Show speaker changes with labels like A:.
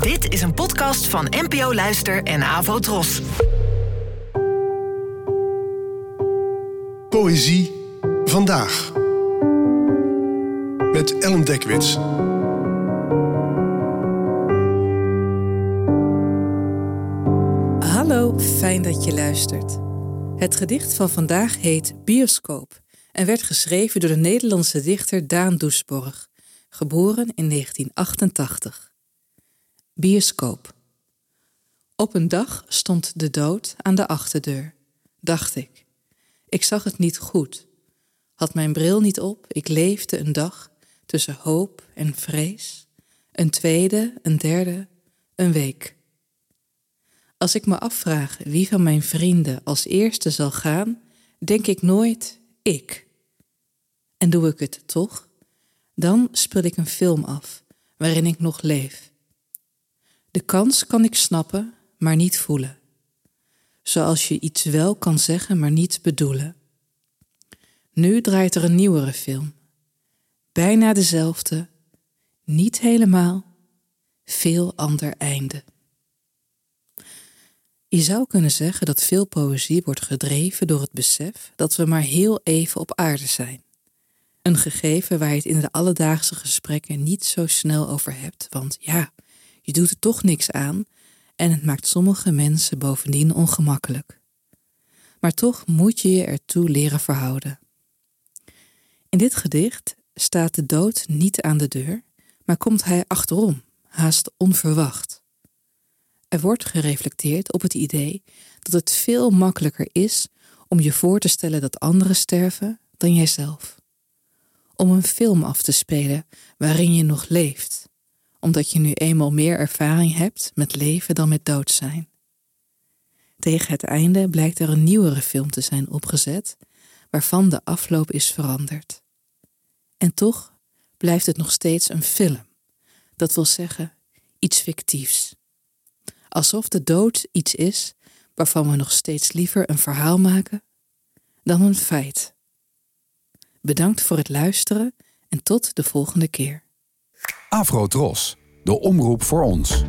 A: Dit is een podcast van NPO Luister en Avo Tros.
B: Poëzie vandaag. Met Ellen Dekwits.
C: Hallo, fijn dat je luistert. Het gedicht van vandaag heet Bioscoop en werd geschreven door de Nederlandse dichter Daan Doesborg, geboren in 1988. Bioscoop. Op een dag stond de dood aan de achterdeur, dacht ik. Ik zag het niet goed. Had mijn bril niet op, ik leefde een dag tussen hoop en vrees. Een tweede, een derde, een week. Als ik me afvraag wie van mijn vrienden als eerste zal gaan, denk ik nooit ik. En doe ik het toch, dan speel ik een film af waarin ik nog leef. De kans kan ik snappen, maar niet voelen. Zoals je iets wel kan zeggen, maar niet bedoelen. Nu draait er een nieuwere film. Bijna dezelfde, niet helemaal, veel ander einde. Je zou kunnen zeggen dat veel poëzie wordt gedreven door het besef dat we maar heel even op aarde zijn. Een gegeven waar je het in de alledaagse gesprekken niet zo snel over hebt, want ja, je doet er toch niks aan en het maakt sommige mensen bovendien ongemakkelijk. Maar toch moet je je ertoe leren verhouden. In dit gedicht staat de dood niet aan de deur, maar komt hij achterom, haast onverwacht. Er wordt gereflecteerd op het idee dat het veel makkelijker is om je voor te stellen dat anderen sterven dan jijzelf. Om een film af te spelen waarin je nog leeft, omdat je nu eenmaal meer ervaring hebt met leven dan met dood zijn. Tegen het einde blijkt er een nieuwere film te zijn opgezet, waarvan de afloop is veranderd. En toch blijft het nog steeds een film, dat wil zeggen iets fictiefs. Alsof de dood iets is waarvan we nog steeds liever een verhaal maken dan een feit. Bedankt voor het luisteren en tot de volgende keer.
D: Afro Tros, de omroep voor ons.